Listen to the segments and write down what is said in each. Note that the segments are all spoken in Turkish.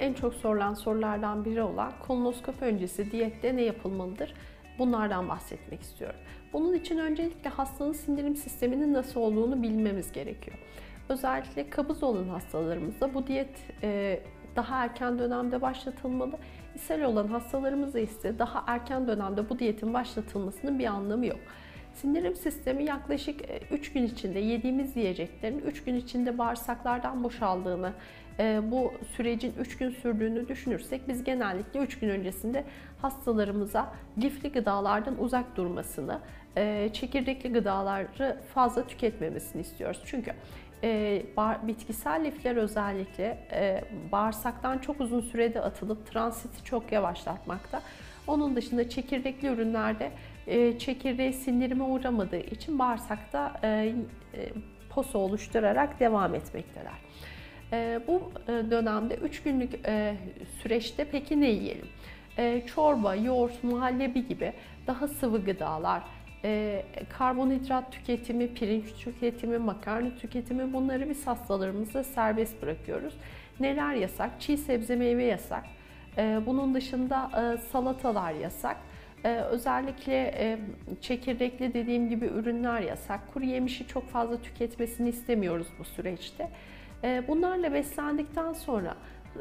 en çok sorulan sorulardan biri olan kolonoskopi öncesi diyette ne yapılmalıdır? Bunlardan bahsetmek istiyorum. Bunun için öncelikle hastanın sindirim sisteminin nasıl olduğunu bilmemiz gerekiyor. Özellikle kabız olan hastalarımızda bu diyet e, daha erken dönemde başlatılmalı. İshal olan hastalarımızda ise daha erken dönemde bu diyetin başlatılmasının bir anlamı yok. Sindirim sistemi yaklaşık 3 e, gün içinde yediğimiz yiyeceklerin 3 gün içinde bağırsaklardan boşaldığını, bu sürecin 3 gün sürdüğünü düşünürsek biz genellikle 3 gün öncesinde hastalarımıza lifli gıdalardan uzak durmasını, e, çekirdekli gıdaları fazla tüketmemesini istiyoruz. Çünkü bitkisel lifler özellikle bağırsaktan çok uzun sürede atılıp transiti çok yavaşlatmakta. Onun dışında çekirdekli ürünlerde e, çekirdeği sindirime uğramadığı için bağırsakta e, e, posa oluşturarak devam etmekteler. Bu dönemde 3 günlük süreçte peki ne yiyelim? Çorba, yoğurt, muhallebi gibi daha sıvı gıdalar, karbonhidrat tüketimi, pirinç tüketimi, makarna tüketimi bunları biz hastalarımıza serbest bırakıyoruz. Neler yasak? Çiğ sebze meyve yasak. Bunun dışında salatalar yasak. Ee, özellikle e, çekirdekli dediğim gibi ürünler yasak. Kuru yemişi çok fazla tüketmesini istemiyoruz bu süreçte. Ee, bunlarla beslendikten sonra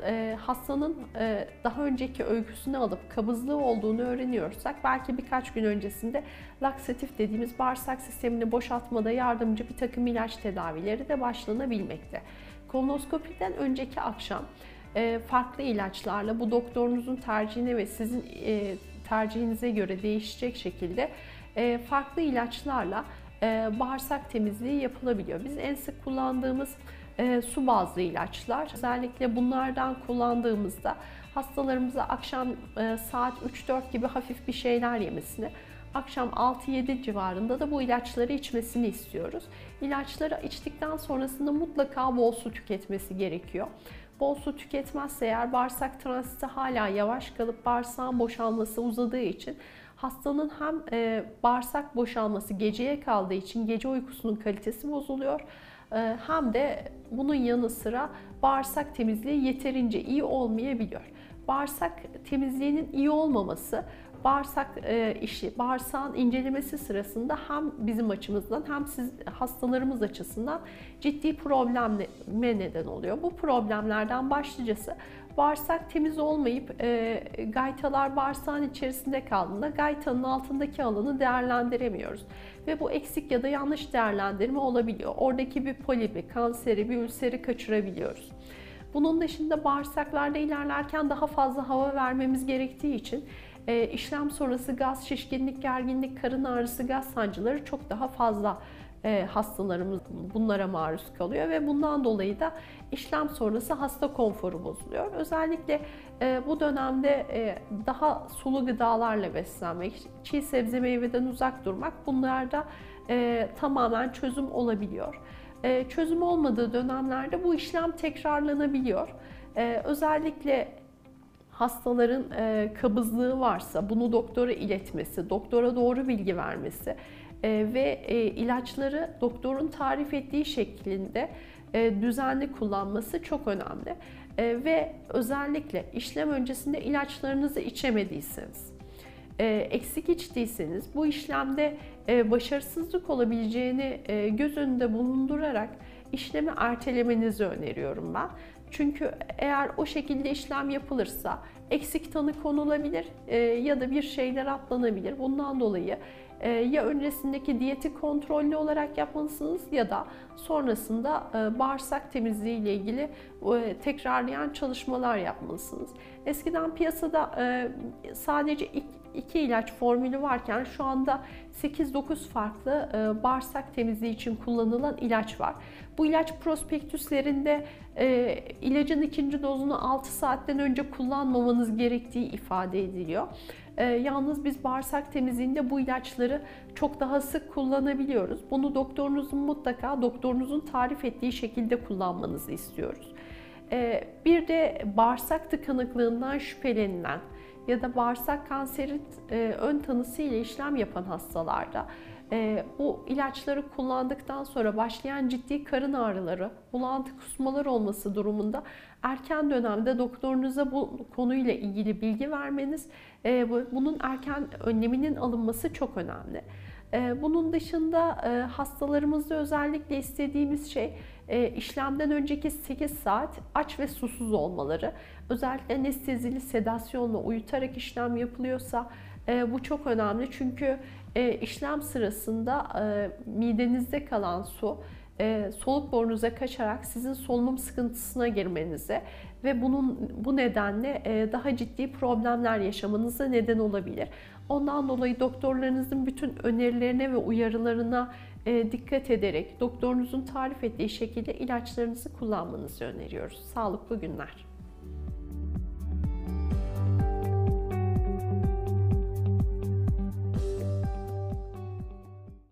e, hastanın e, daha önceki öyküsünü alıp kabızlığı olduğunu öğreniyorsak belki birkaç gün öncesinde laksatif dediğimiz bağırsak sistemini boşaltmada yardımcı bir takım ilaç tedavileri de başlanabilmekte. Kolonoskopiden önceki akşam farklı ilaçlarla bu doktorunuzun tercihine ve sizin tercihinize göre değişecek şekilde e, farklı ilaçlarla e, bağırsak temizliği yapılabiliyor. Biz en sık kullandığımız e, su bazlı ilaçlar. Özellikle bunlardan kullandığımızda hastalarımıza akşam saat 3-4 gibi hafif bir şeyler yemesini, akşam 6-7 civarında da bu ilaçları içmesini istiyoruz. İlaçları içtikten sonrasında mutlaka bol su tüketmesi gerekiyor. Bol su tüketmezse eğer bağırsak transiti hala yavaş kalıp bağırsağın boşalması uzadığı için hastanın hem e, bağırsak boşalması geceye kaldığı için gece uykusunun kalitesi bozuluyor e, hem de bunun yanı sıra bağırsak temizliği yeterince iyi olmayabiliyor. Bağırsak temizliğinin iyi olmaması bağırsak e, işi, bağırsağın incelemesi sırasında hem bizim açımızdan hem siz hastalarımız açısından ciddi probleme neden oluyor. Bu problemlerden başlıcası bağırsak temiz olmayıp e, gaytalar bağırsağın içerisinde kaldığında gaytanın altındaki alanı değerlendiremiyoruz. Ve bu eksik ya da yanlış değerlendirme olabiliyor. Oradaki bir polibi, kanseri, bir ülseri kaçırabiliyoruz. Bunun dışında bağırsaklarda ilerlerken daha fazla hava vermemiz gerektiği için e, işlem sonrası gaz, şişkinlik, gerginlik, karın ağrısı, gaz sancıları çok daha fazla e, hastalarımız bunlara maruz kalıyor ve bundan dolayı da işlem sonrası hasta konforu bozuluyor. Özellikle e, bu dönemde e, daha sulu gıdalarla beslenmek, çiğ sebze meyveden uzak durmak bunlarda e, tamamen çözüm olabiliyor. E, çözüm olmadığı dönemlerde bu işlem tekrarlanabiliyor. E, özellikle hastaların e, kabızlığı varsa bunu doktora iletmesi, doktora doğru bilgi vermesi e, ve e, ilaçları doktorun tarif ettiği şeklinde e, düzenli kullanması çok önemli. E, ve özellikle işlem öncesinde ilaçlarınızı içemediyseniz, e, eksik içtiyseniz bu işlemde e, başarısızlık olabileceğini e, göz önünde bulundurarak işlemi ertelemenizi öneriyorum ben. Çünkü eğer o şekilde işlem yapılırsa eksik tanı konulabilir e, ya da bir şeyler atlanabilir. Bundan dolayı e, ya öncesindeki diyeti kontrollü olarak yapmalısınız ya da sonrasında e, bağırsak temizliği ile ilgili e, tekrarlayan çalışmalar yapmalısınız. Eskiden piyasada sadece iki ilaç formülü varken şu anda 8-9 farklı bağırsak temizliği için kullanılan ilaç var. Bu ilaç prospektüslerinde ilacın ikinci dozunu 6 saatten önce kullanmamanız gerektiği ifade ediliyor. E, yalnız biz bağırsak temizliğinde bu ilaçları çok daha sık kullanabiliyoruz. Bunu doktorunuzun mutlaka doktorunuzun tarif ettiği şekilde kullanmanızı istiyoruz. E, bir de bağırsak tıkanıklığından şüphelenilen ya da bağırsak kanseri e, ön tanısı ile işlem yapan hastalarda E, bu ilaçları kullandıktan sonra başlayan ciddi karın ağrıları, bulantı kusmalar olması durumunda erken dönemde doktorunuza bu konuyla ilgili bilgi vermeniz, e, bunun erken önleminin alınması çok önemli. E, bunun dışında e, hastalarımızda özellikle istediğimiz şey e, işlemden önceki 8 saat aç ve susuz olmaları. Özellikle anestezili sedasyonla uyutarak işlem yapılıyorsa bu çok önemli çünkü işlem sırasında midenizde kalan su soluk borunuza kaçarak sizin solunum sıkıntısına girmenize ve bunun bu nedenle daha ciddi problemler yaşamanıza neden olabilir. Ondan dolayı doktorlarınızın bütün önerilerine ve uyarılarına dikkat ederek doktorunuzun tarif ettiği şekilde ilaçlarınızı kullanmanızı öneriyoruz. Sağlıklı günler.